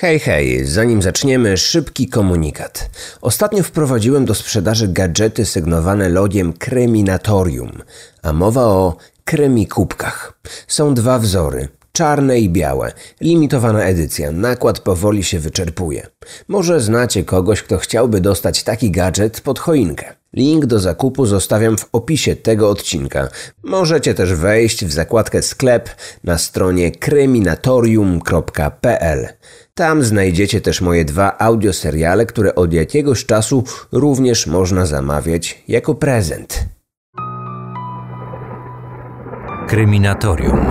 Hej, hej, zanim zaczniemy, szybki komunikat. Ostatnio wprowadziłem do sprzedaży gadżety sygnowane logiem Kreminatorium, a mowa o kremikubkach. Są dwa wzory, czarne i białe, limitowana edycja, nakład powoli się wyczerpuje. Może znacie kogoś, kto chciałby dostać taki gadżet pod choinkę. Link do zakupu zostawiam w opisie tego odcinka. Możecie też wejść w zakładkę sklep na stronie kryminatorium.pl. Tam znajdziecie też moje dwa audioseriale, które od jakiegoś czasu również można zamawiać jako prezent. Kryminatorium.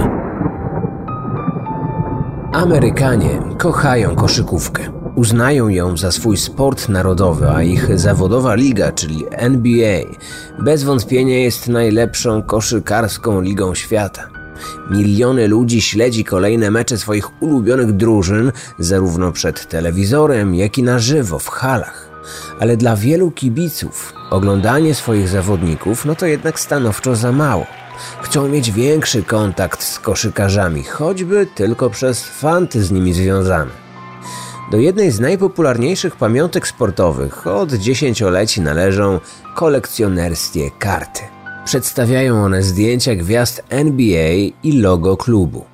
Amerykanie kochają koszykówkę. Uznają ją za swój sport narodowy, a ich zawodowa liga, czyli NBA, bez wątpienia jest najlepszą koszykarską ligą świata. Miliony ludzi śledzi kolejne mecze swoich ulubionych drużyn, zarówno przed telewizorem, jak i na żywo w halach. Ale dla wielu kibiców oglądanie swoich zawodników no to jednak stanowczo za mało. Chcą mieć większy kontakt z koszykarzami, choćby tylko przez fanty z nimi związane. Do jednej z najpopularniejszych pamiątek sportowych od dziesięcioleci należą kolekcjonerskie karty. Przedstawiają one zdjęcia gwiazd NBA i logo klubu.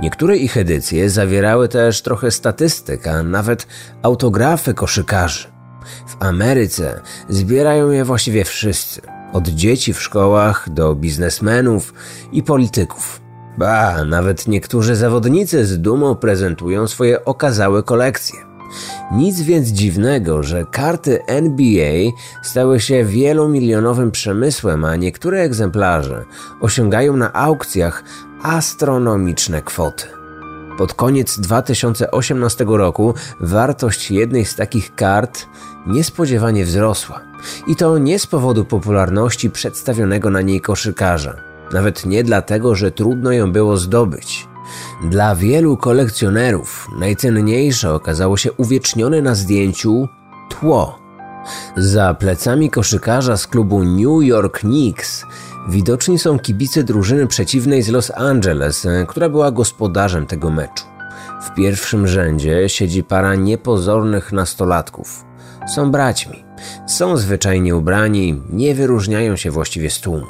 Niektóre ich edycje zawierały też trochę statystyk, a nawet autografy koszykarzy. W Ameryce zbierają je właściwie wszyscy, od dzieci w szkołach do biznesmenów i polityków. Ba, nawet niektórzy zawodnicy z dumą prezentują swoje okazałe kolekcje. Nic więc dziwnego, że karty NBA stały się wielomilionowym przemysłem, a niektóre egzemplarze osiągają na aukcjach astronomiczne kwoty. Pod koniec 2018 roku wartość jednej z takich kart niespodziewanie wzrosła. I to nie z powodu popularności przedstawionego na niej koszykarza. Nawet nie dlatego, że trudno ją było zdobyć. Dla wielu kolekcjonerów najcenniejsze okazało się uwiecznione na zdjęciu tło. Za plecami koszykarza z klubu New York Knicks widoczni są kibice drużyny przeciwnej z Los Angeles, która była gospodarzem tego meczu. W pierwszym rzędzie siedzi para niepozornych nastolatków. Są braćmi, są zwyczajnie ubrani, nie wyróżniają się właściwie z tłumu.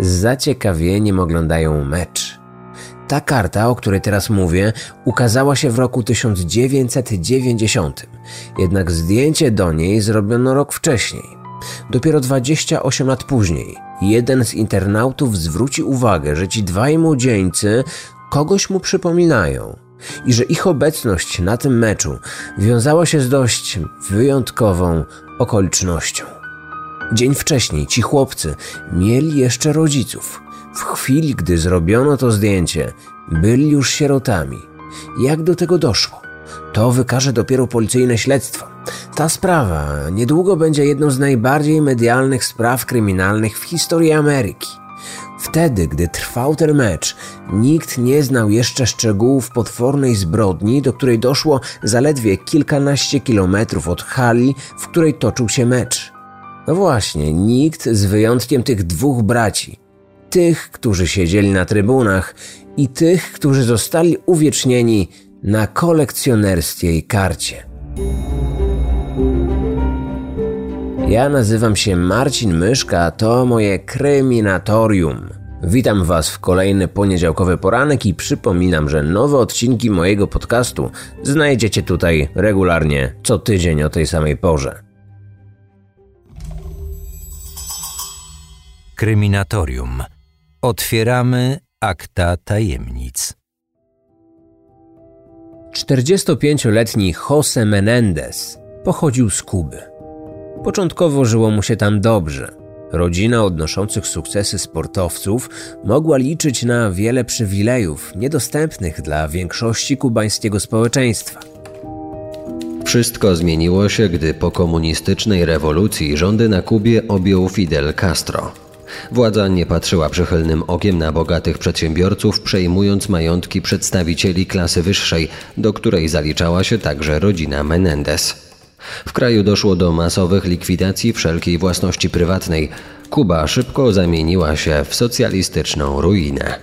Z zaciekawieniem oglądają mecz. Ta karta, o której teraz mówię, ukazała się w roku 1990, jednak zdjęcie do niej zrobiono rok wcześniej. Dopiero 28 lat później jeden z internautów zwróci uwagę, że ci dwaj młodzieńcy kogoś mu przypominają i że ich obecność na tym meczu wiązała się z dość wyjątkową okolicznością. Dzień wcześniej ci chłopcy mieli jeszcze rodziców. W chwili, gdy zrobiono to zdjęcie, byli już sierotami. Jak do tego doszło? To wykaże dopiero policyjne śledztwo. Ta sprawa niedługo będzie jedną z najbardziej medialnych spraw kryminalnych w historii Ameryki. Wtedy, gdy trwał ten mecz, nikt nie znał jeszcze szczegółów potwornej zbrodni, do której doszło zaledwie kilkanaście kilometrów od hali, w której toczył się mecz. No właśnie, nikt z wyjątkiem tych dwóch braci. Tych, którzy siedzieli na trybunach i tych, którzy zostali uwiecznieni na kolekcjonerskiej karcie. Ja nazywam się Marcin Myszka, a to moje kryminatorium. Witam Was w kolejny poniedziałkowy poranek i przypominam, że nowe odcinki mojego podcastu znajdziecie tutaj regularnie co tydzień o tej samej porze. Kryminatorium. Otwieramy akta tajemnic. 45-letni Jose Menendez pochodził z Kuby. Początkowo żyło mu się tam dobrze. Rodzina odnoszących sukcesy sportowców mogła liczyć na wiele przywilejów niedostępnych dla większości kubańskiego społeczeństwa. Wszystko zmieniło się, gdy po komunistycznej rewolucji rządy na Kubie objął Fidel Castro. Władza nie patrzyła przychylnym okiem na bogatych przedsiębiorców, przejmując majątki przedstawicieli klasy wyższej, do której zaliczała się także rodzina Menendez. W kraju doszło do masowych likwidacji wszelkiej własności prywatnej. Kuba szybko zamieniła się w socjalistyczną ruinę.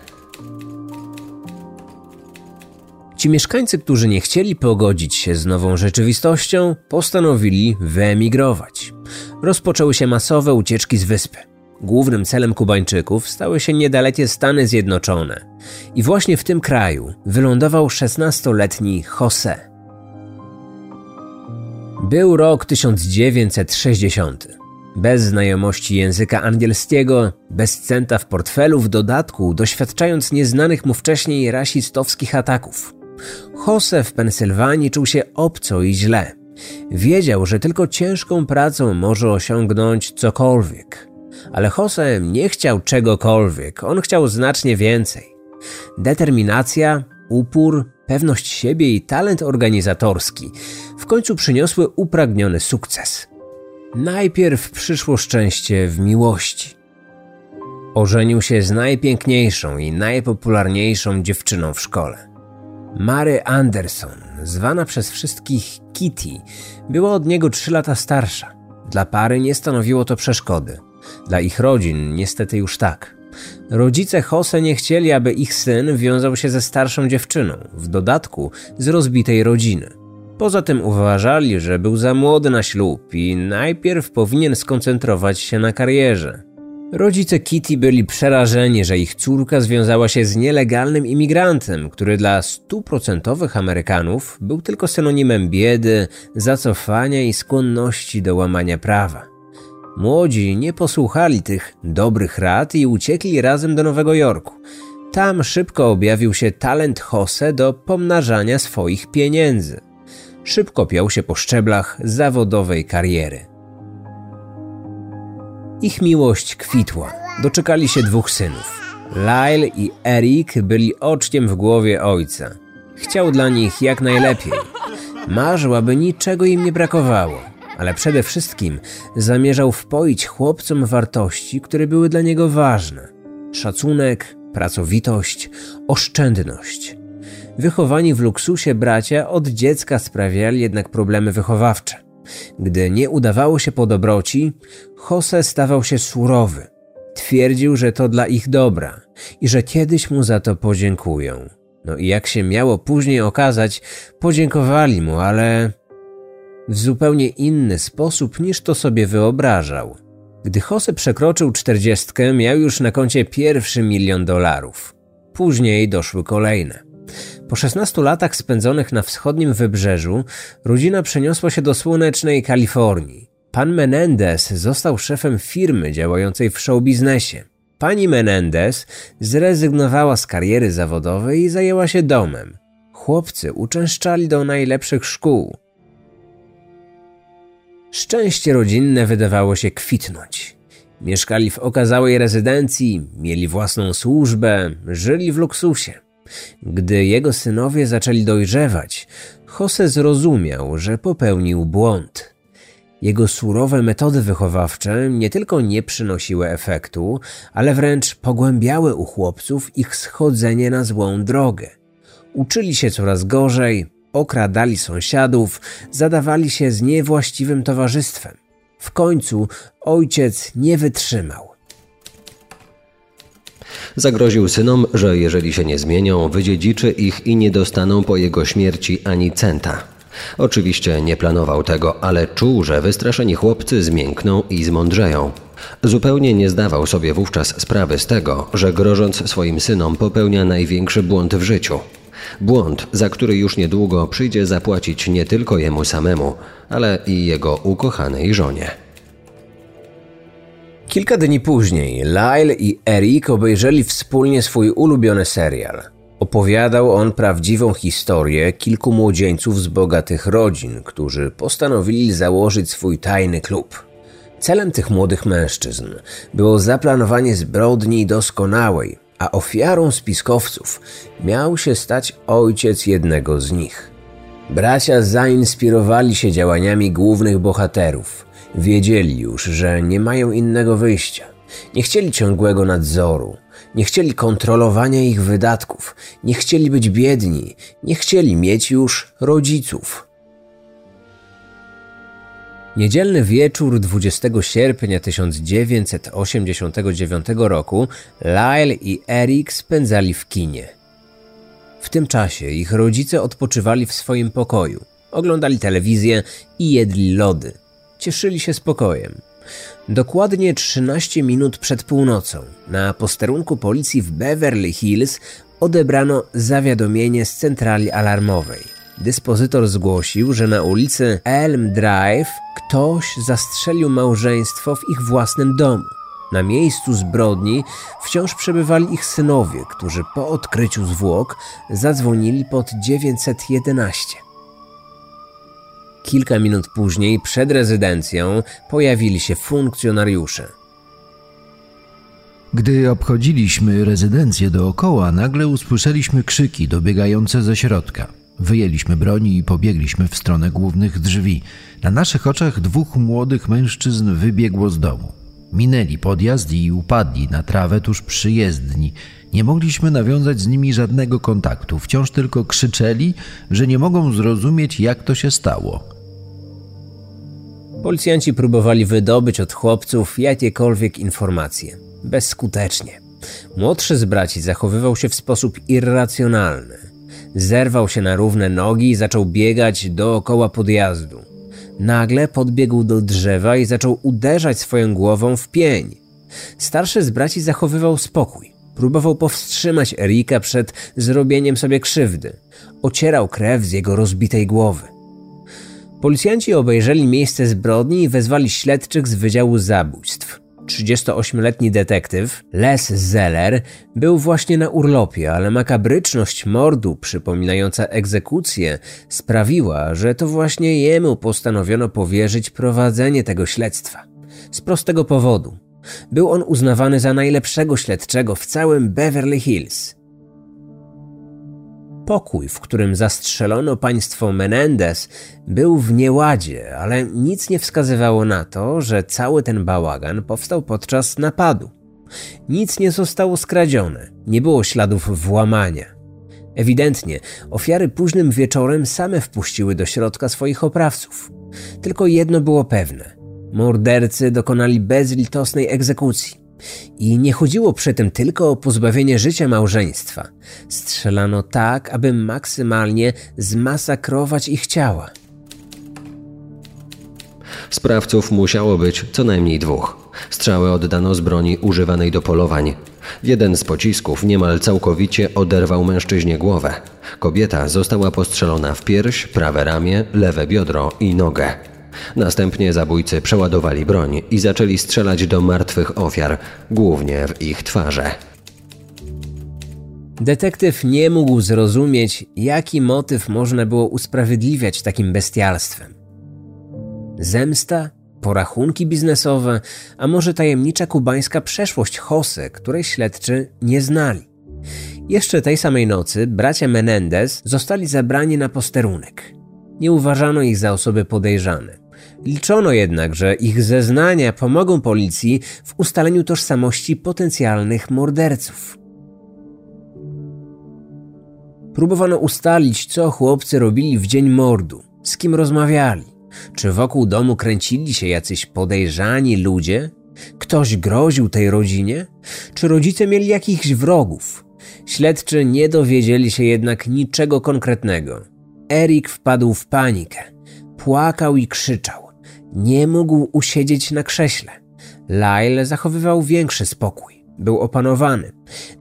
Ci mieszkańcy, którzy nie chcieli pogodzić się z nową rzeczywistością, postanowili wyemigrować. Rozpoczęły się masowe ucieczki z wyspy. Głównym celem Kubańczyków stały się niedalekie Stany Zjednoczone. I właśnie w tym kraju wylądował 16-letni José. Był rok 1960. Bez znajomości języka angielskiego, bez centa w portfelu, w dodatku doświadczając nieznanych mu wcześniej rasistowskich ataków. Jose w Pensylwanii czuł się obco i źle. Wiedział, że tylko ciężką pracą może osiągnąć cokolwiek. Ale Jose nie chciał czegokolwiek, on chciał znacznie więcej. Determinacja, upór, pewność siebie i talent organizatorski w końcu przyniosły upragniony sukces. Najpierw przyszło szczęście w miłości. Ożenił się z najpiękniejszą i najpopularniejszą dziewczyną w szkole. Mary Anderson, zwana przez wszystkich Kitty, była od niego trzy lata starsza. Dla pary nie stanowiło to przeszkody. Dla ich rodzin niestety już tak. Rodzice Jose nie chcieli, aby ich syn wiązał się ze starszą dziewczyną, w dodatku z rozbitej rodziny. Poza tym uważali, że był za młody na ślub i najpierw powinien skoncentrować się na karierze. Rodzice Kitty byli przerażeni, że ich córka związała się z nielegalnym imigrantem, który dla stuprocentowych Amerykanów był tylko synonimem biedy, zacofania i skłonności do łamania prawa. Młodzi nie posłuchali tych dobrych rad i uciekli razem do Nowego Jorku. Tam szybko objawił się talent Jose do pomnażania swoich pieniędzy. Szybko piął się po szczeblach zawodowej kariery. Ich miłość kwitła. Doczekali się dwóch synów. Lyle i Eric byli oczkiem w głowie ojca. Chciał dla nich jak najlepiej. Marzył, aby niczego im nie brakowało, ale przede wszystkim zamierzał wpoić chłopcom wartości, które były dla niego ważne: szacunek, pracowitość, oszczędność. Wychowani w luksusie bracia od dziecka sprawiali jednak problemy wychowawcze. Gdy nie udawało się po dobroci, Jose stawał się surowy. Twierdził, że to dla ich dobra i że kiedyś mu za to podziękują. No i jak się miało później okazać, podziękowali mu, ale w zupełnie inny sposób niż to sobie wyobrażał. Gdy Jose przekroczył czterdziestkę, miał już na koncie pierwszy milion dolarów. Później doszły kolejne. Po 16 latach spędzonych na wschodnim wybrzeżu, rodzina przeniosła się do słonecznej Kalifornii. Pan Menendez został szefem firmy działającej w showbiznesie. Pani Menendez zrezygnowała z kariery zawodowej i zajęła się domem. Chłopcy uczęszczali do najlepszych szkół. Szczęście rodzinne wydawało się kwitnąć. Mieszkali w okazałej rezydencji, mieli własną służbę, żyli w luksusie. Gdy jego synowie zaczęli dojrzewać, Jose zrozumiał, że popełnił błąd. Jego surowe metody wychowawcze nie tylko nie przynosiły efektu, ale wręcz pogłębiały u chłopców ich schodzenie na złą drogę. Uczyli się coraz gorzej, okradali sąsiadów, zadawali się z niewłaściwym towarzystwem. W końcu ojciec nie wytrzymał. Zagroził synom, że jeżeli się nie zmienią, wydziedziczy ich i nie dostaną po jego śmierci ani centa. Oczywiście nie planował tego, ale czuł, że wystraszeni chłopcy zmiękną i zmądrzeją. Zupełnie nie zdawał sobie wówczas sprawy z tego, że grożąc swoim synom popełnia największy błąd w życiu. Błąd, za który już niedługo przyjdzie zapłacić nie tylko jemu samemu, ale i jego ukochanej żonie. Kilka dni później Lyle i Eric obejrzeli wspólnie swój ulubiony serial. Opowiadał on prawdziwą historię kilku młodzieńców z bogatych rodzin, którzy postanowili założyć swój tajny klub. Celem tych młodych mężczyzn było zaplanowanie zbrodni doskonałej, a ofiarą spiskowców miał się stać ojciec jednego z nich. Bracia zainspirowali się działaniami głównych bohaterów – Wiedzieli już, że nie mają innego wyjścia. Nie chcieli ciągłego nadzoru, nie chcieli kontrolowania ich wydatków, nie chcieli być biedni, nie chcieli mieć już rodziców. Niedzielny wieczór 20 sierpnia 1989 roku Lyle i Eric spędzali w kinie. W tym czasie ich rodzice odpoczywali w swoim pokoju, oglądali telewizję i jedli lody. Cieszyli się spokojem. Dokładnie 13 minut przed północą na posterunku policji w Beverly Hills odebrano zawiadomienie z centrali alarmowej. Dyspozytor zgłosił, że na ulicy Elm Drive ktoś zastrzelił małżeństwo w ich własnym domu. Na miejscu zbrodni wciąż przebywali ich synowie, którzy po odkryciu zwłok zadzwonili pod 911. Kilka minut później przed rezydencją pojawili się funkcjonariusze. Gdy obchodziliśmy rezydencję dookoła, nagle usłyszeliśmy krzyki dobiegające ze środka. Wyjęliśmy broni i pobiegliśmy w stronę głównych drzwi. Na naszych oczach dwóch młodych mężczyzn wybiegło z domu. Minęli podjazd i upadli na trawę tuż przy jezdni. Nie mogliśmy nawiązać z nimi żadnego kontaktu, wciąż tylko krzyczeli, że nie mogą zrozumieć, jak to się stało. Policjanci próbowali wydobyć od chłopców jakiekolwiek informacje. Bezskutecznie. Młodszy z braci zachowywał się w sposób irracjonalny. Zerwał się na równe nogi i zaczął biegać dookoła podjazdu. Nagle podbiegł do drzewa i zaczął uderzać swoją głową w pień. Starszy z braci zachowywał spokój. Próbował powstrzymać Erika przed zrobieniem sobie krzywdy. Ocierał krew z jego rozbitej głowy. Policjanci obejrzeli miejsce zbrodni i wezwali śledczych z Wydziału Zabójstw. 38-letni detektyw Les Zeller był właśnie na urlopie, ale makabryczność mordu przypominająca egzekucję sprawiła, że to właśnie jemu postanowiono powierzyć prowadzenie tego śledztwa. Z prostego powodu. Był on uznawany za najlepszego śledczego w całym Beverly Hills. Pokój, w którym zastrzelono państwo Menendez, był w nieładzie, ale nic nie wskazywało na to, że cały ten bałagan powstał podczas napadu. Nic nie zostało skradzione, nie było śladów włamania. Ewidentnie ofiary późnym wieczorem same wpuściły do środka swoich oprawców. Tylko jedno było pewne: mordercy dokonali bezlitosnej egzekucji. I nie chodziło przy tym tylko o pozbawienie życia małżeństwa. Strzelano tak, aby maksymalnie zmasakrować ich ciała. Sprawców musiało być co najmniej dwóch. Strzały oddano z broni używanej do polowań. Jeden z pocisków niemal całkowicie oderwał mężczyźnie głowę. Kobieta została postrzelona w pierś, prawe ramię, lewe biodro i nogę. Następnie zabójcy przeładowali broń i zaczęli strzelać do martwych ofiar, głównie w ich twarze. Detektyw nie mógł zrozumieć, jaki motyw można było usprawiedliwiać takim bestialstwem. Zemsta, porachunki biznesowe, a może tajemnicza kubańska przeszłość Jose, której śledczy nie znali. Jeszcze tej samej nocy bracia Menendez zostali zabrani na posterunek. Nie uważano ich za osoby podejrzane. Liczono jednak, że ich zeznania pomogą policji w ustaleniu tożsamości potencjalnych morderców. Próbowano ustalić, co chłopcy robili w dzień mordu, z kim rozmawiali. Czy wokół domu kręcili się jacyś podejrzani ludzie? Ktoś groził tej rodzinie? Czy rodzice mieli jakichś wrogów? Śledczy nie dowiedzieli się jednak niczego konkretnego. Erik wpadł w panikę. Płakał i krzyczał. Nie mógł usiedzieć na krześle. Lyle zachowywał większy spokój. Był opanowany.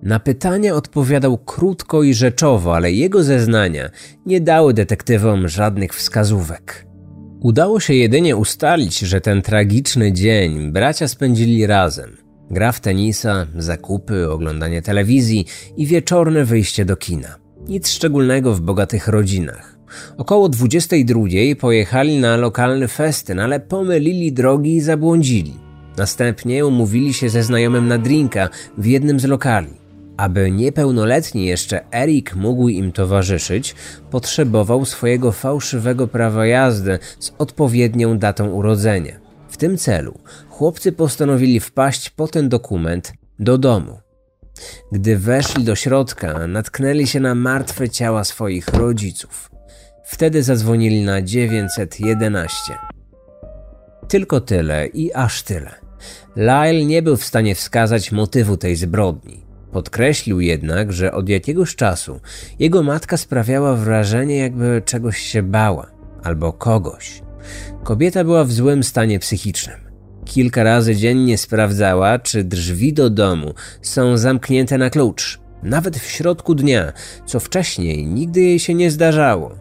Na pytania odpowiadał krótko i rzeczowo, ale jego zeznania nie dały detektywom żadnych wskazówek. Udało się jedynie ustalić, że ten tragiczny dzień bracia spędzili razem. Gra w tenisa, zakupy, oglądanie telewizji i wieczorne wyjście do kina. Nic szczególnego w bogatych rodzinach. Około 22 pojechali na lokalny festyn, ale pomylili drogi i zabłądzili. Następnie umówili się ze znajomym na drinka w jednym z lokali. Aby niepełnoletni jeszcze Erik mógł im towarzyszyć, potrzebował swojego fałszywego prawa jazdy z odpowiednią datą urodzenia. W tym celu chłopcy postanowili wpaść po ten dokument do domu. Gdy weszli do środka, natknęli się na martwe ciała swoich rodziców. Wtedy zadzwonili na 911. Tylko tyle i aż tyle. Lyle nie był w stanie wskazać motywu tej zbrodni. Podkreślił jednak, że od jakiegoś czasu jego matka sprawiała wrażenie, jakby czegoś się bała albo kogoś. Kobieta była w złym stanie psychicznym. Kilka razy dziennie sprawdzała, czy drzwi do domu są zamknięte na klucz, nawet w środku dnia, co wcześniej nigdy jej się nie zdarzało.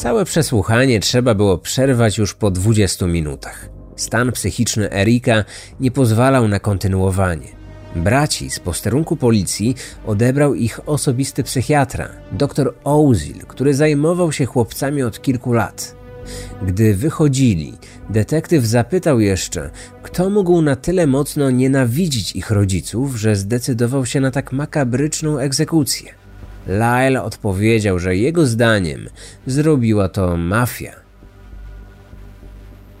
Całe przesłuchanie trzeba było przerwać już po 20 minutach. Stan psychiczny Erika nie pozwalał na kontynuowanie. Braci z posterunku policji odebrał ich osobisty psychiatra, dr Ozil, który zajmował się chłopcami od kilku lat. Gdy wychodzili, detektyw zapytał jeszcze, kto mógł na tyle mocno nienawidzić ich rodziców, że zdecydował się na tak makabryczną egzekucję. Lyle odpowiedział, że jego zdaniem zrobiła to mafia.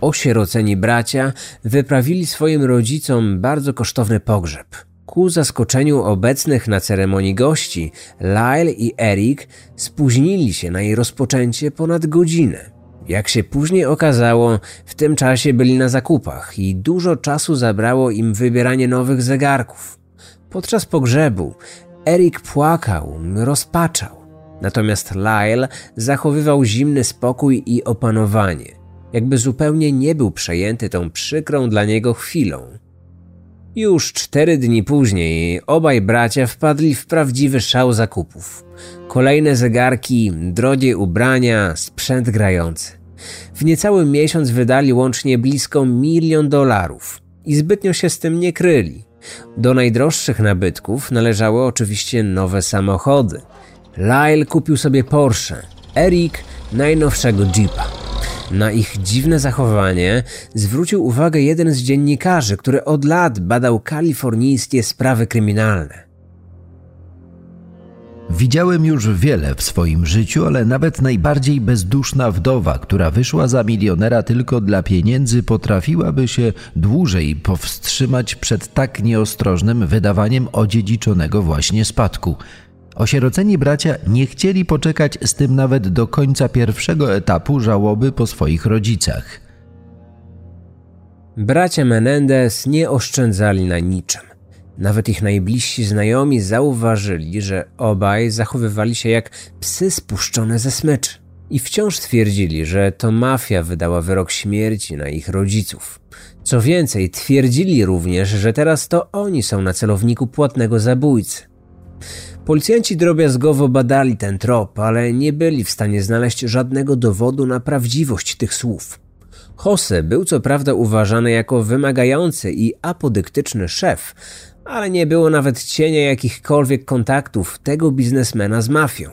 Osieroceni bracia wyprawili swoim rodzicom bardzo kosztowny pogrzeb. Ku zaskoczeniu obecnych na ceremonii gości, Lyle i Eric spóźnili się na jej rozpoczęcie ponad godzinę. Jak się później okazało, w tym czasie byli na zakupach i dużo czasu zabrało im wybieranie nowych zegarków. Podczas pogrzebu Eric płakał, rozpaczał. Natomiast Lyle zachowywał zimny spokój i opanowanie, jakby zupełnie nie był przejęty tą przykrą dla niego chwilą. Już cztery dni później obaj bracia wpadli w prawdziwy szał zakupów. Kolejne zegarki, drogie ubrania, sprzęt grający. W niecały miesiąc wydali łącznie blisko milion dolarów i zbytnio się z tym nie kryli. Do najdroższych nabytków należały oczywiście nowe samochody. Lyle kupił sobie Porsche, Eric najnowszego Jeepa. Na ich dziwne zachowanie zwrócił uwagę jeden z dziennikarzy, który od lat badał kalifornijskie sprawy kryminalne. Widziałem już wiele w swoim życiu, ale nawet najbardziej bezduszna wdowa, która wyszła za milionera tylko dla pieniędzy, potrafiłaby się dłużej powstrzymać przed tak nieostrożnym wydawaniem odziedziczonego właśnie spadku. Osieroceni bracia nie chcieli poczekać z tym nawet do końca pierwszego etapu żałoby po swoich rodzicach. Bracia Menendez nie oszczędzali na niczym. Nawet ich najbliżsi znajomi zauważyli, że obaj zachowywali się jak psy spuszczone ze smyczy. I wciąż twierdzili, że to mafia wydała wyrok śmierci na ich rodziców. Co więcej, twierdzili również, że teraz to oni są na celowniku płatnego zabójcy. Policjanci drobiazgowo badali ten trop, ale nie byli w stanie znaleźć żadnego dowodu na prawdziwość tych słów. Jose był co prawda uważany jako wymagający i apodyktyczny szef, ale nie było nawet cienia jakichkolwiek kontaktów tego biznesmena z mafią.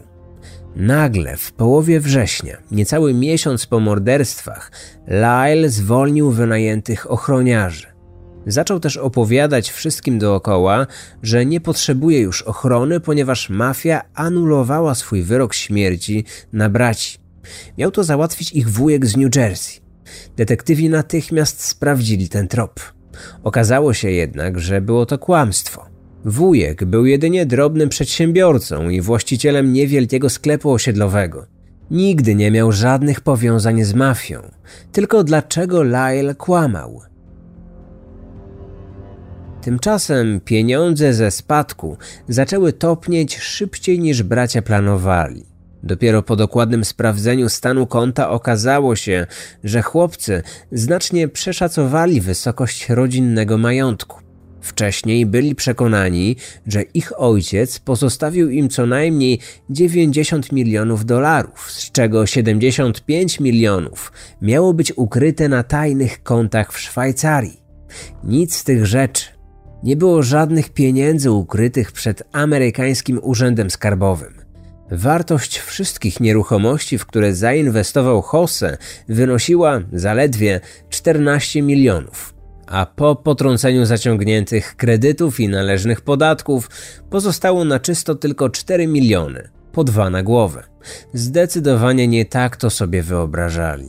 Nagle, w połowie września, niecały miesiąc po morderstwach, Lyle zwolnił wynajętych ochroniarzy. Zaczął też opowiadać wszystkim dookoła, że nie potrzebuje już ochrony, ponieważ mafia anulowała swój wyrok śmierci na braci. Miał to załatwić ich wujek z New Jersey. Detektywi natychmiast sprawdzili ten trop. Okazało się jednak, że było to kłamstwo. Wujek był jedynie drobnym przedsiębiorcą i właścicielem niewielkiego sklepu osiedlowego. Nigdy nie miał żadnych powiązań z mafią. Tylko dlaczego Lyle kłamał? Tymczasem pieniądze ze spadku zaczęły topnieć szybciej niż bracia planowali. Dopiero po dokładnym sprawdzeniu stanu konta okazało się, że chłopcy znacznie przeszacowali wysokość rodzinnego majątku. Wcześniej byli przekonani, że ich ojciec pozostawił im co najmniej 90 milionów dolarów, z czego 75 milionów miało być ukryte na tajnych kontach w Szwajcarii. Nic z tych rzeczy. Nie było żadnych pieniędzy ukrytych przed amerykańskim urzędem skarbowym. Wartość wszystkich nieruchomości, w które zainwestował Jose, wynosiła zaledwie 14 milionów, a po potrąceniu zaciągniętych kredytów i należnych podatków pozostało na czysto tylko 4 miliony, po dwa na głowę. Zdecydowanie nie tak to sobie wyobrażali.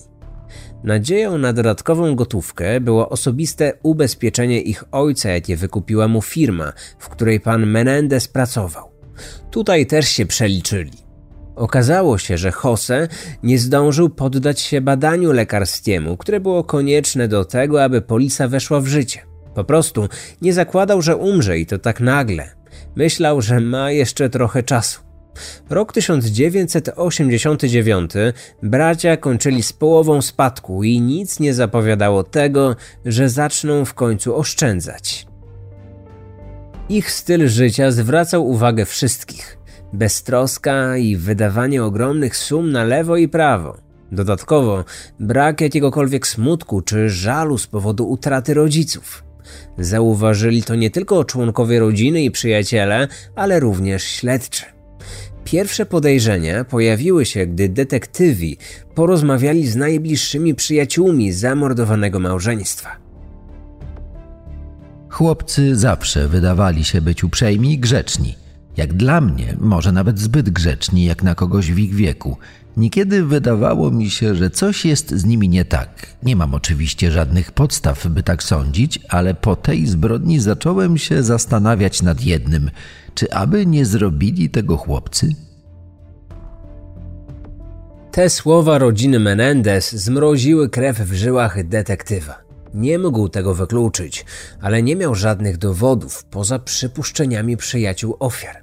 Nadzieją na dodatkową gotówkę było osobiste ubezpieczenie ich ojca, jakie wykupiła mu firma, w której pan Menendez pracował. Tutaj też się przeliczyli. Okazało się, że Jose nie zdążył poddać się badaniu lekarskiemu, które było konieczne do tego, aby polisa weszła w życie. Po prostu nie zakładał, że umrze i to tak nagle. Myślał, że ma jeszcze trochę czasu. Rok 1989 bracia kończyli z połową spadku i nic nie zapowiadało tego, że zaczną w końcu oszczędzać. Ich styl życia zwracał uwagę wszystkich. Beztroska i wydawanie ogromnych sum na lewo i prawo. Dodatkowo brak jakiegokolwiek smutku czy żalu z powodu utraty rodziców. Zauważyli to nie tylko członkowie rodziny i przyjaciele, ale również śledczy. Pierwsze podejrzenia pojawiły się, gdy detektywi porozmawiali z najbliższymi przyjaciółmi zamordowanego małżeństwa. Chłopcy zawsze wydawali się być uprzejmi i grzeczni. Jak dla mnie, może nawet zbyt grzeczni, jak na kogoś w ich wieku. Niekiedy wydawało mi się, że coś jest z nimi nie tak. Nie mam oczywiście żadnych podstaw, by tak sądzić, ale po tej zbrodni zacząłem się zastanawiać nad jednym: czy aby nie zrobili tego chłopcy? Te słowa rodziny Menendez zmroziły krew w żyłach detektywa. Nie mógł tego wykluczyć, ale nie miał żadnych dowodów poza przypuszczeniami przyjaciół ofiar.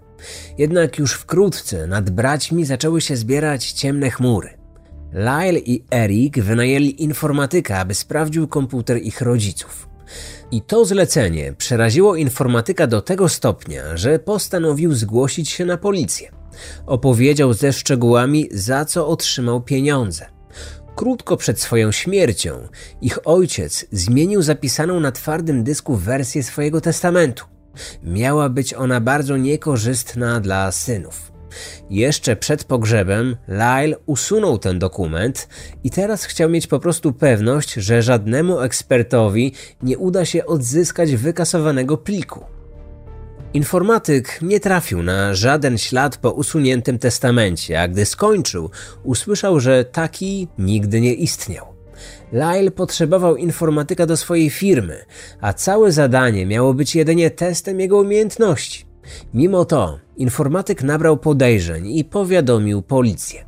Jednak już wkrótce nad braćmi zaczęły się zbierać ciemne chmury. Lyle i Eric wynajęli informatyka, aby sprawdził komputer ich rodziców. I to zlecenie przeraziło informatyka do tego stopnia, że postanowił zgłosić się na policję. Opowiedział ze szczegółami, za co otrzymał pieniądze. Krótko przed swoją śmiercią, ich ojciec zmienił zapisaną na twardym dysku wersję swojego testamentu. Miała być ona bardzo niekorzystna dla synów. Jeszcze przed pogrzebem Lyle usunął ten dokument i teraz chciał mieć po prostu pewność, że żadnemu ekspertowi nie uda się odzyskać wykasowanego pliku. Informatyk nie trafił na żaden ślad po usuniętym testamencie, a gdy skończył, usłyszał, że taki nigdy nie istniał. Lyle potrzebował informatyka do swojej firmy, a całe zadanie miało być jedynie testem jego umiejętności. Mimo to informatyk nabrał podejrzeń i powiadomił policję.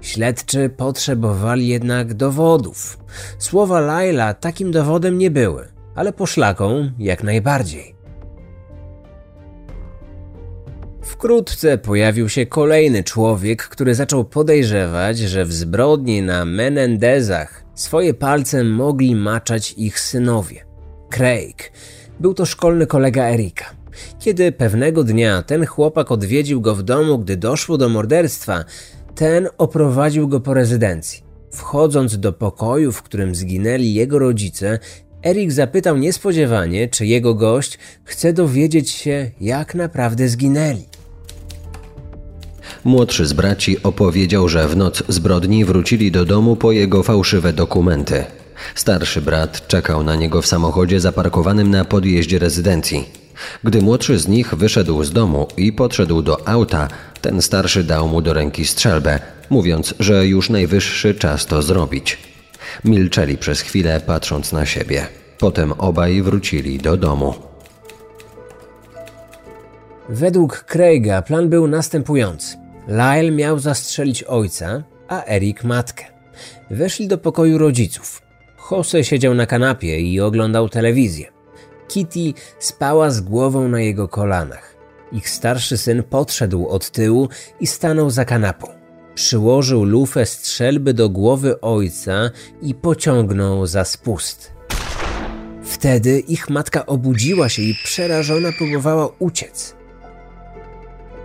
Śledczy potrzebowali jednak dowodów. Słowa Laila takim dowodem nie były, ale poszlaką jak najbardziej. Wkrótce pojawił się kolejny człowiek, który zaczął podejrzewać, że w zbrodni na Menendezach swoje palce mogli maczać ich synowie. Craig był to szkolny kolega Erika. Kiedy pewnego dnia ten chłopak odwiedził go w domu, gdy doszło do morderstwa, ten oprowadził go po rezydencji. Wchodząc do pokoju, w którym zginęli jego rodzice, Erik zapytał niespodziewanie, czy jego gość chce dowiedzieć się, jak naprawdę zginęli. Młodszy z braci opowiedział, że w noc zbrodni wrócili do domu po jego fałszywe dokumenty. Starszy brat czekał na niego w samochodzie zaparkowanym na podjeździe rezydencji. Gdy młodszy z nich wyszedł z domu i podszedł do auta, ten starszy dał mu do ręki strzelbę, mówiąc, że już najwyższy czas to zrobić. Milczeli przez chwilę, patrząc na siebie. Potem obaj wrócili do domu. Według Craiga plan był następujący. Lyle miał zastrzelić ojca, a Eric matkę. Weszli do pokoju rodziców. Jose siedział na kanapie i oglądał telewizję. Kitty spała z głową na jego kolanach. Ich starszy syn podszedł od tyłu i stanął za kanapą. Przyłożył lufę strzelby do głowy ojca i pociągnął za spust. Wtedy ich matka obudziła się i przerażona próbowała uciec.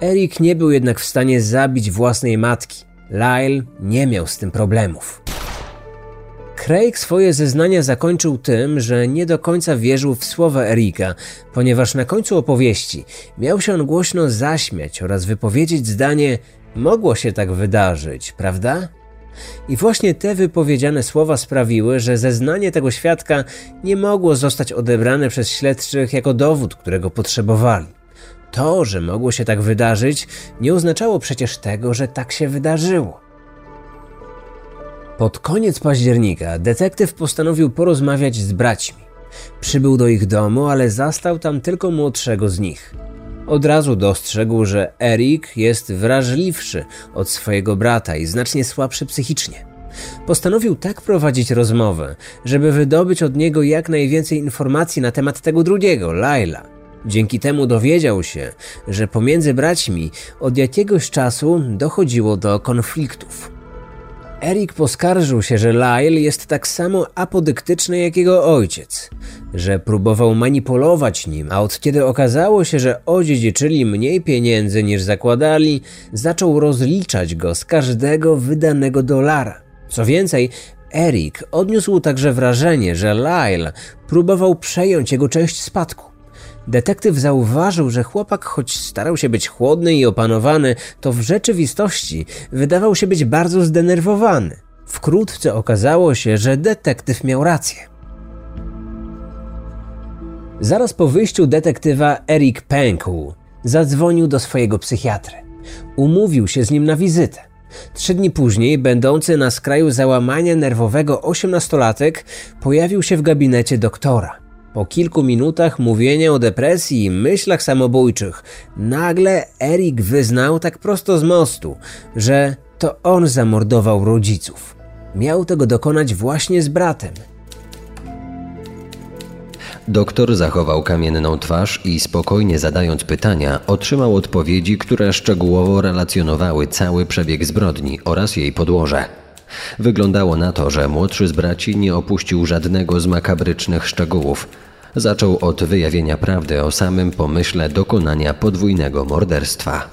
Erik nie był jednak w stanie zabić własnej matki. Lyle nie miał z tym problemów. Craig swoje zeznania zakończył tym, że nie do końca wierzył w słowa Erika, ponieważ na końcu opowieści miał się on głośno zaśmiać oraz wypowiedzieć zdanie: Mogło się tak wydarzyć, prawda? I właśnie te wypowiedziane słowa sprawiły, że zeznanie tego świadka nie mogło zostać odebrane przez śledczych jako dowód, którego potrzebowali. To, że mogło się tak wydarzyć, nie oznaczało przecież tego, że tak się wydarzyło. Pod koniec października detektyw postanowił porozmawiać z braćmi. Przybył do ich domu, ale zastał tam tylko młodszego z nich. Od razu dostrzegł, że Erik jest wrażliwszy od swojego brata i znacznie słabszy psychicznie. Postanowił tak prowadzić rozmowę, żeby wydobyć od niego jak najwięcej informacji na temat tego drugiego, Laila. Dzięki temu dowiedział się, że pomiędzy braćmi od jakiegoś czasu dochodziło do konfliktów. Erik poskarżył się, że Lyle jest tak samo apodyktyczny jak jego ojciec, że próbował manipulować nim, a od kiedy okazało się, że odziedziczyli mniej pieniędzy niż zakładali, zaczął rozliczać go z każdego wydanego dolara. Co więcej, Erik odniósł także wrażenie, że Lyle próbował przejąć jego część spadku. Detektyw zauważył, że chłopak, choć starał się być chłodny i opanowany, to w rzeczywistości wydawał się być bardzo zdenerwowany. Wkrótce okazało się, że detektyw miał rację. Zaraz po wyjściu detektywa Eric Pękł zadzwonił do swojego psychiatry. Umówił się z nim na wizytę. Trzy dni później, będący na skraju załamania nerwowego osiemnastolatek pojawił się w gabinecie doktora. Po kilku minutach mówienia o depresji i myślach samobójczych, nagle Erik wyznał tak prosto z mostu, że to on zamordował rodziców. Miał tego dokonać właśnie z bratem. Doktor zachował kamienną twarz i spokojnie zadając pytania, otrzymał odpowiedzi, które szczegółowo relacjonowały cały przebieg zbrodni oraz jej podłoże. Wyglądało na to, że młodszy z braci nie opuścił żadnego z makabrycznych szczegółów. Zaczął od wyjawienia prawdy o samym pomyśle dokonania podwójnego morderstwa.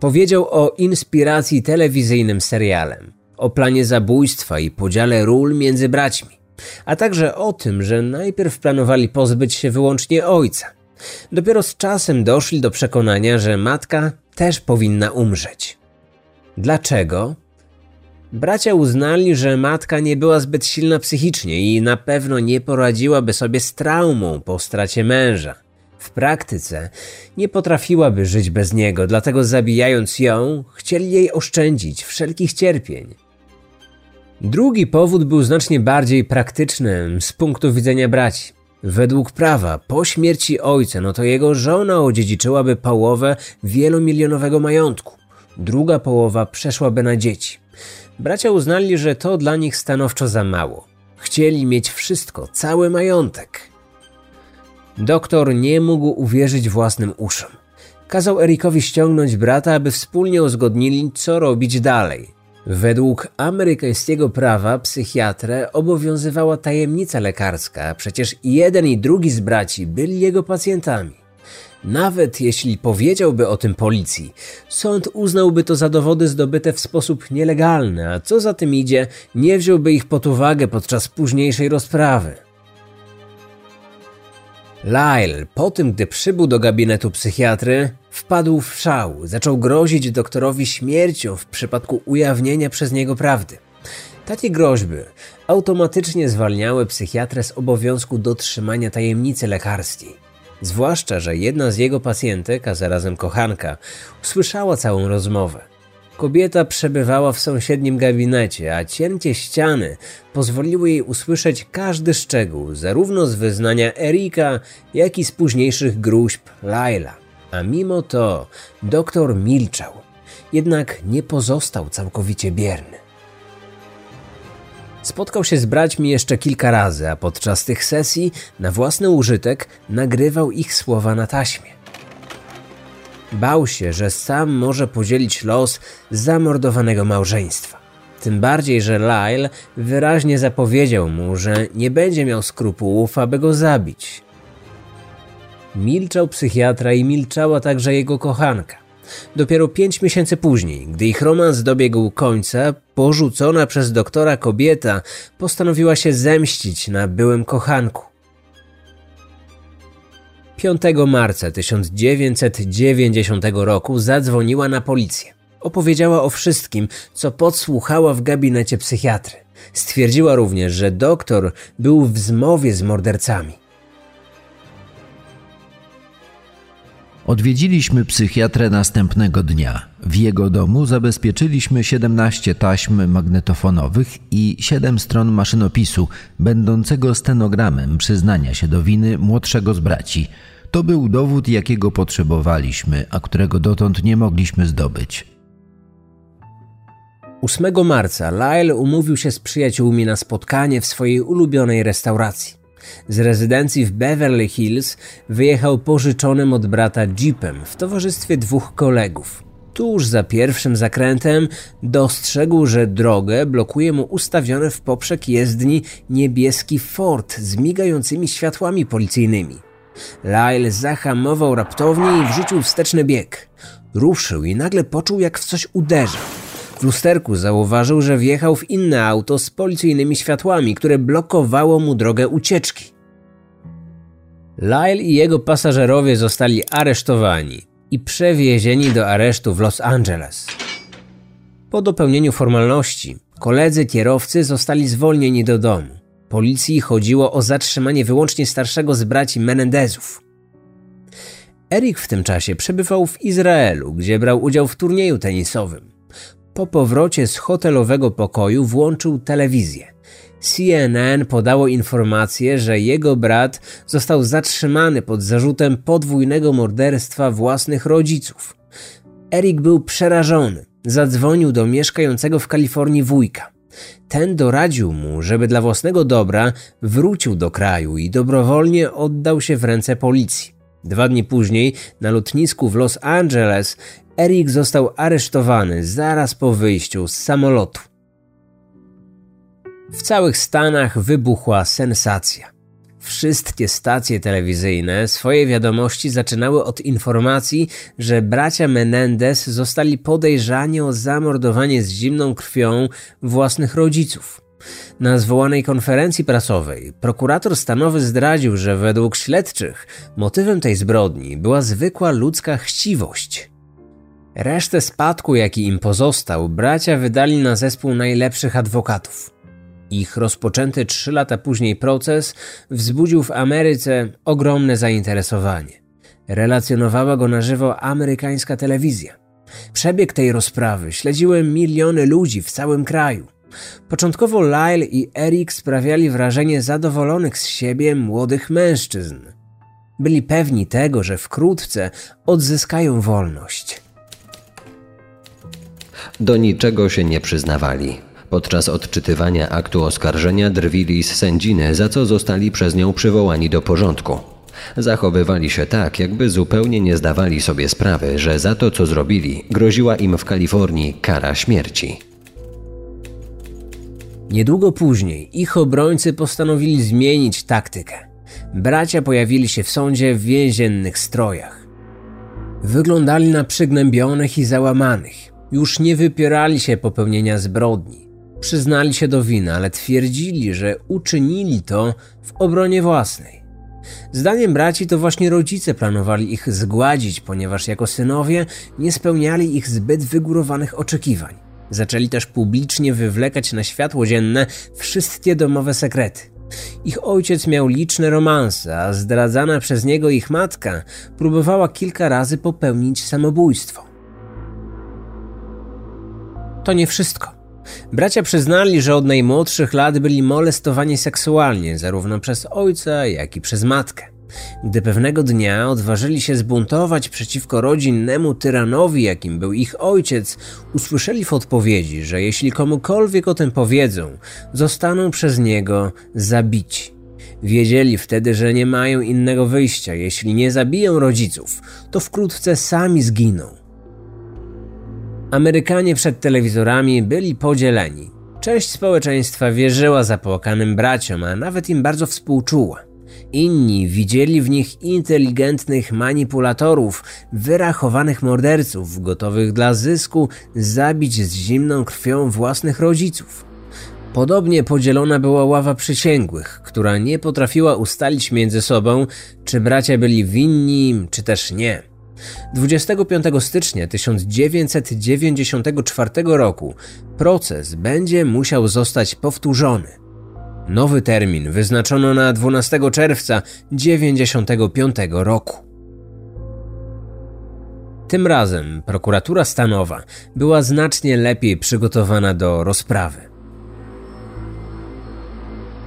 Powiedział o inspiracji telewizyjnym serialem, o planie zabójstwa i podziale ról między braćmi, a także o tym, że najpierw planowali pozbyć się wyłącznie ojca. Dopiero z czasem doszli do przekonania, że matka też powinna umrzeć. Dlaczego? Bracia uznali, że matka nie była zbyt silna psychicznie i na pewno nie poradziłaby sobie z traumą po stracie męża. W praktyce nie potrafiłaby żyć bez niego, dlatego zabijając ją, chcieli jej oszczędzić wszelkich cierpień. Drugi powód był znacznie bardziej praktyczny z punktu widzenia braci. Według prawa, po śmierci ojca, no to jego żona odziedziczyłaby połowę wielomilionowego majątku. Druga połowa przeszłaby na dzieci. Bracia uznali, że to dla nich stanowczo za mało. Chcieli mieć wszystko, cały majątek. Doktor nie mógł uwierzyć własnym uszom. Kazał Erikowi ściągnąć brata, aby wspólnie uzgodnili, co robić dalej. Według amerykańskiego prawa psychiatrę obowiązywała tajemnica lekarska, przecież jeden i drugi z braci byli jego pacjentami. Nawet jeśli powiedziałby o tym policji, sąd uznałby to za dowody zdobyte w sposób nielegalny, a co za tym idzie, nie wziąłby ich pod uwagę podczas późniejszej rozprawy. Lyle, po tym gdy przybył do gabinetu psychiatry, wpadł w szał, zaczął grozić doktorowi śmiercią w przypadku ujawnienia przez niego prawdy. Takie groźby automatycznie zwalniały psychiatrę z obowiązku dotrzymania tajemnicy lekarskiej. Zwłaszcza, że jedna z jego pacjentek, a zarazem kochanka, usłyszała całą rozmowę. Kobieta przebywała w sąsiednim gabinecie, a cięcie ściany pozwoliło jej usłyszeć każdy szczegół, zarówno z wyznania Erika, jak i z późniejszych gruźb Laila. A mimo to doktor milczał, jednak nie pozostał całkowicie bierny. Spotkał się z braćmi jeszcze kilka razy, a podczas tych sesji na własny użytek nagrywał ich słowa na taśmie. Bał się, że sam może podzielić los zamordowanego małżeństwa. Tym bardziej, że Lyle wyraźnie zapowiedział mu, że nie będzie miał skrupułów, aby go zabić. Milczał psychiatra i milczała także jego kochanka. Dopiero pięć miesięcy później, gdy ich romans dobiegł końca, porzucona przez doktora kobieta postanowiła się zemścić na byłym kochanku. 5 marca 1990 roku zadzwoniła na policję. Opowiedziała o wszystkim, co podsłuchała w gabinecie psychiatry. Stwierdziła również, że doktor był w zmowie z mordercami. Odwiedziliśmy psychiatrę następnego dnia. W jego domu zabezpieczyliśmy 17 taśm magnetofonowych i 7 stron maszynopisu, będącego stenogramem przyznania się do winy młodszego z braci. To był dowód, jakiego potrzebowaliśmy, a którego dotąd nie mogliśmy zdobyć. 8 marca Lyle umówił się z przyjaciółmi na spotkanie w swojej ulubionej restauracji. Z rezydencji w Beverly Hills wyjechał pożyczonym od brata jeepem w towarzystwie dwóch kolegów. Tuż za pierwszym zakrętem dostrzegł, że drogę blokuje mu ustawiony w poprzek jezdni niebieski Ford z migającymi światłami policyjnymi. Lyle zahamował raptownie i wrzucił wsteczny bieg. Ruszył i nagle poczuł, jak w coś uderza. W lusterku zauważył, że wjechał w inne auto z policyjnymi światłami, które blokowało mu drogę ucieczki. Lyle i jego pasażerowie zostali aresztowani i przewiezieni do aresztu w Los Angeles. Po dopełnieniu formalności, koledzy kierowcy zostali zwolnieni do domu. Policji chodziło o zatrzymanie wyłącznie starszego z braci Menendezów. Erik w tym czasie przebywał w Izraelu, gdzie brał udział w turnieju tenisowym. Po powrocie z hotelowego pokoju włączył telewizję. CNN podało informację, że jego brat został zatrzymany pod zarzutem podwójnego morderstwa własnych rodziców. Erik był przerażony. Zadzwonił do mieszkającego w Kalifornii wujka. Ten doradził mu, żeby dla własnego dobra wrócił do kraju i dobrowolnie oddał się w ręce policji. Dwa dni później na lotnisku w Los Angeles Erik został aresztowany zaraz po wyjściu z samolotu. W całych Stanach wybuchła sensacja. Wszystkie stacje telewizyjne swoje wiadomości zaczynały od informacji, że bracia Menendez zostali podejrzani o zamordowanie z zimną krwią własnych rodziców. Na zwołanej konferencji prasowej prokurator stanowy zdradził, że według śledczych motywem tej zbrodni była zwykła ludzka chciwość. Resztę spadku, jaki im pozostał, bracia wydali na zespół najlepszych adwokatów. Ich rozpoczęty trzy lata później proces wzbudził w Ameryce ogromne zainteresowanie. Relacjonowała go na żywo amerykańska telewizja. Przebieg tej rozprawy śledziły miliony ludzi w całym kraju. Początkowo Lyle i Eric sprawiali wrażenie zadowolonych z siebie młodych mężczyzn. Byli pewni tego, że wkrótce odzyskają wolność. Do niczego się nie przyznawali. Podczas odczytywania aktu oskarżenia drwili z sędziny, za co zostali przez nią przywołani do porządku. Zachowywali się tak, jakby zupełnie nie zdawali sobie sprawy, że za to, co zrobili, groziła im w Kalifornii kara śmierci. Niedługo później ich obrońcy postanowili zmienić taktykę. Bracia pojawili się w sądzie w więziennych strojach. Wyglądali na przygnębionych i załamanych. Już nie wypierali się popełnienia zbrodni. Przyznali się do winy, ale twierdzili, że uczynili to w obronie własnej. Zdaniem braci to właśnie rodzice planowali ich zgładzić, ponieważ jako synowie nie spełniali ich zbyt wygórowanych oczekiwań. Zaczęli też publicznie wywlekać na światło dzienne wszystkie domowe sekrety. Ich ojciec miał liczne romanse, a zdradzana przez niego ich matka próbowała kilka razy popełnić samobójstwo. To nie wszystko. Bracia przyznali, że od najmłodszych lat byli molestowani seksualnie, zarówno przez ojca, jak i przez matkę. Gdy pewnego dnia odważyli się zbuntować przeciwko rodzinnemu tyranowi, jakim był ich ojciec, usłyszeli w odpowiedzi, że jeśli komukolwiek o tym powiedzą, zostaną przez niego zabici. Wiedzieli wtedy, że nie mają innego wyjścia. Jeśli nie zabiją rodziców, to wkrótce sami zginą. Amerykanie przed telewizorami byli podzieleni. Część społeczeństwa wierzyła zapłakanym braciom, a nawet im bardzo współczuła. Inni widzieli w nich inteligentnych manipulatorów, wyrachowanych morderców, gotowych dla zysku zabić z zimną krwią własnych rodziców. Podobnie podzielona była ława przysięgłych, która nie potrafiła ustalić między sobą, czy bracia byli winni, czy też nie. 25 stycznia 1994 roku proces będzie musiał zostać powtórzony. Nowy termin wyznaczono na 12 czerwca 1995 roku. Tym razem prokuratura stanowa była znacznie lepiej przygotowana do rozprawy.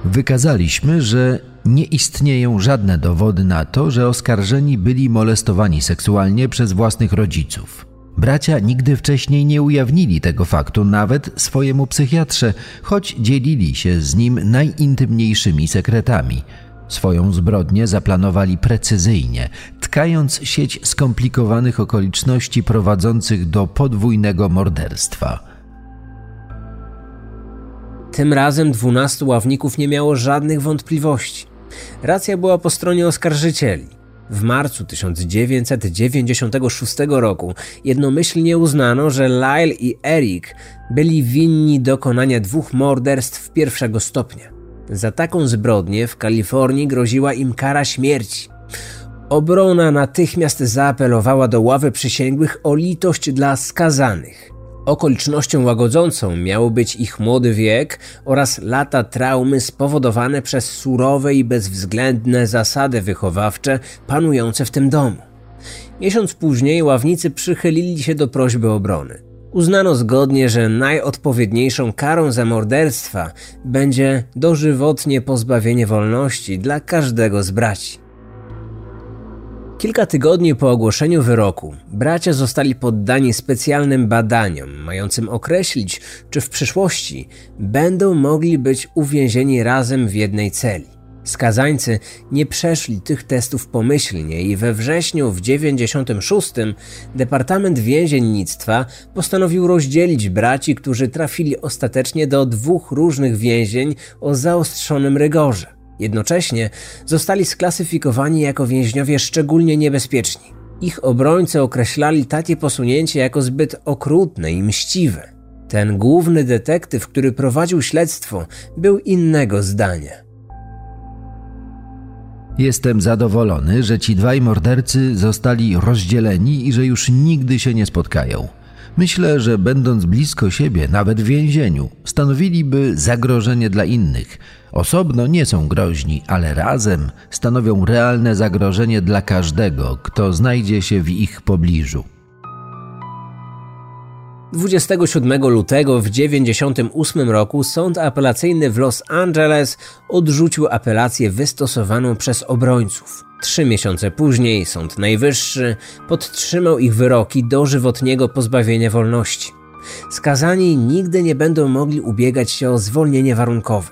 Wykazaliśmy, że nie istnieją żadne dowody na to, że oskarżeni byli molestowani seksualnie przez własnych rodziców. Bracia nigdy wcześniej nie ujawnili tego faktu nawet swojemu psychiatrze, choć dzielili się z nim najintymniejszymi sekretami. Swoją zbrodnię zaplanowali precyzyjnie, tkając sieć skomplikowanych okoliczności prowadzących do podwójnego morderstwa. Tym razem dwunastu ławników nie miało żadnych wątpliwości. Racja była po stronie oskarżycieli. W marcu 1996 roku jednomyślnie uznano, że Lyle i Eric byli winni dokonania dwóch morderstw pierwszego stopnia. Za taką zbrodnię w Kalifornii groziła im kara śmierci. Obrona natychmiast zaapelowała do ławy przysięgłych o litość dla skazanych. Okolicznością łagodzącą miało być ich młody wiek oraz lata traumy spowodowane przez surowe i bezwzględne zasady wychowawcze panujące w tym domu. Miesiąc później ławnicy przychylili się do prośby obrony. Uznano zgodnie, że najodpowiedniejszą karą za morderstwa będzie dożywotnie pozbawienie wolności dla każdego z braci. Kilka tygodni po ogłoszeniu wyroku bracia zostali poddani specjalnym badaniom, mającym określić, czy w przyszłości będą mogli być uwięzieni razem w jednej celi. Skazańcy nie przeszli tych testów pomyślnie i we wrześniu w 96 Departament Więziennictwa postanowił rozdzielić braci, którzy trafili ostatecznie do dwóch różnych więzień o zaostrzonym rygorze. Jednocześnie zostali sklasyfikowani jako więźniowie szczególnie niebezpieczni. Ich obrońcy określali takie posunięcie jako zbyt okrutne i mściwe. Ten główny detektyw, który prowadził śledztwo, był innego zdania. Jestem zadowolony, że ci dwaj mordercy zostali rozdzieleni i że już nigdy się nie spotkają. Myślę, że będąc blisko siebie, nawet w więzieniu, stanowiliby zagrożenie dla innych. Osobno nie są groźni, ale razem stanowią realne zagrożenie dla każdego, kto znajdzie się w ich pobliżu. 27 lutego w 1998 roku sąd apelacyjny w Los Angeles odrzucił apelację wystosowaną przez obrońców. Trzy miesiące później Sąd Najwyższy podtrzymał ich wyroki dożywotniego pozbawienia wolności. Skazani nigdy nie będą mogli ubiegać się o zwolnienie warunkowe.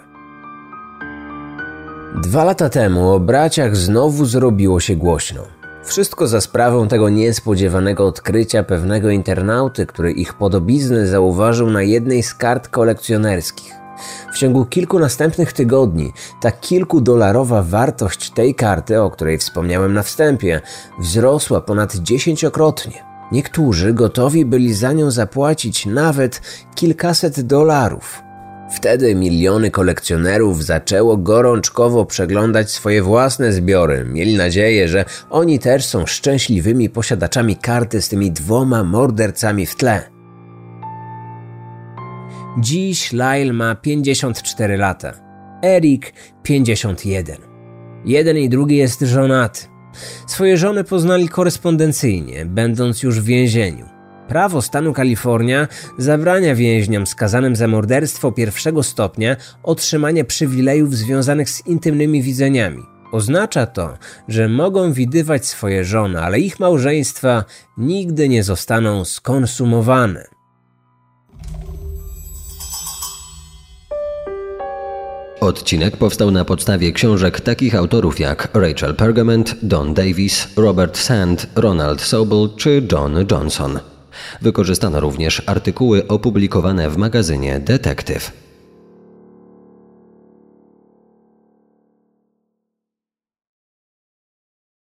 Dwa lata temu o braciach znowu zrobiło się głośno. Wszystko za sprawą tego niespodziewanego odkrycia pewnego internauty, który ich podobizny zauważył na jednej z kart kolekcjonerskich. W ciągu kilku następnych tygodni ta kilkudolarowa wartość tej karty, o której wspomniałem na wstępie, wzrosła ponad dziesięciokrotnie. Niektórzy gotowi byli za nią zapłacić nawet kilkaset dolarów. Wtedy miliony kolekcjonerów zaczęło gorączkowo przeglądać swoje własne zbiory. Mieli nadzieję, że oni też są szczęśliwymi posiadaczami karty z tymi dwoma mordercami w tle. Dziś Lyle ma 54 lata, Eric 51. Jeden i drugi jest żonaty. Swoje żony poznali korespondencyjnie, będąc już w więzieniu. Prawo stanu Kalifornia zabrania więźniom skazanym za morderstwo pierwszego stopnia otrzymania przywilejów związanych z intymnymi widzeniami. Oznacza to, że mogą widywać swoje żony, ale ich małżeństwa nigdy nie zostaną skonsumowane. Odcinek powstał na podstawie książek takich autorów jak Rachel Pergament, Don Davis, Robert Sand, Ronald Sobel czy John Johnson. Wykorzystano również artykuły opublikowane w magazynie Detektyw.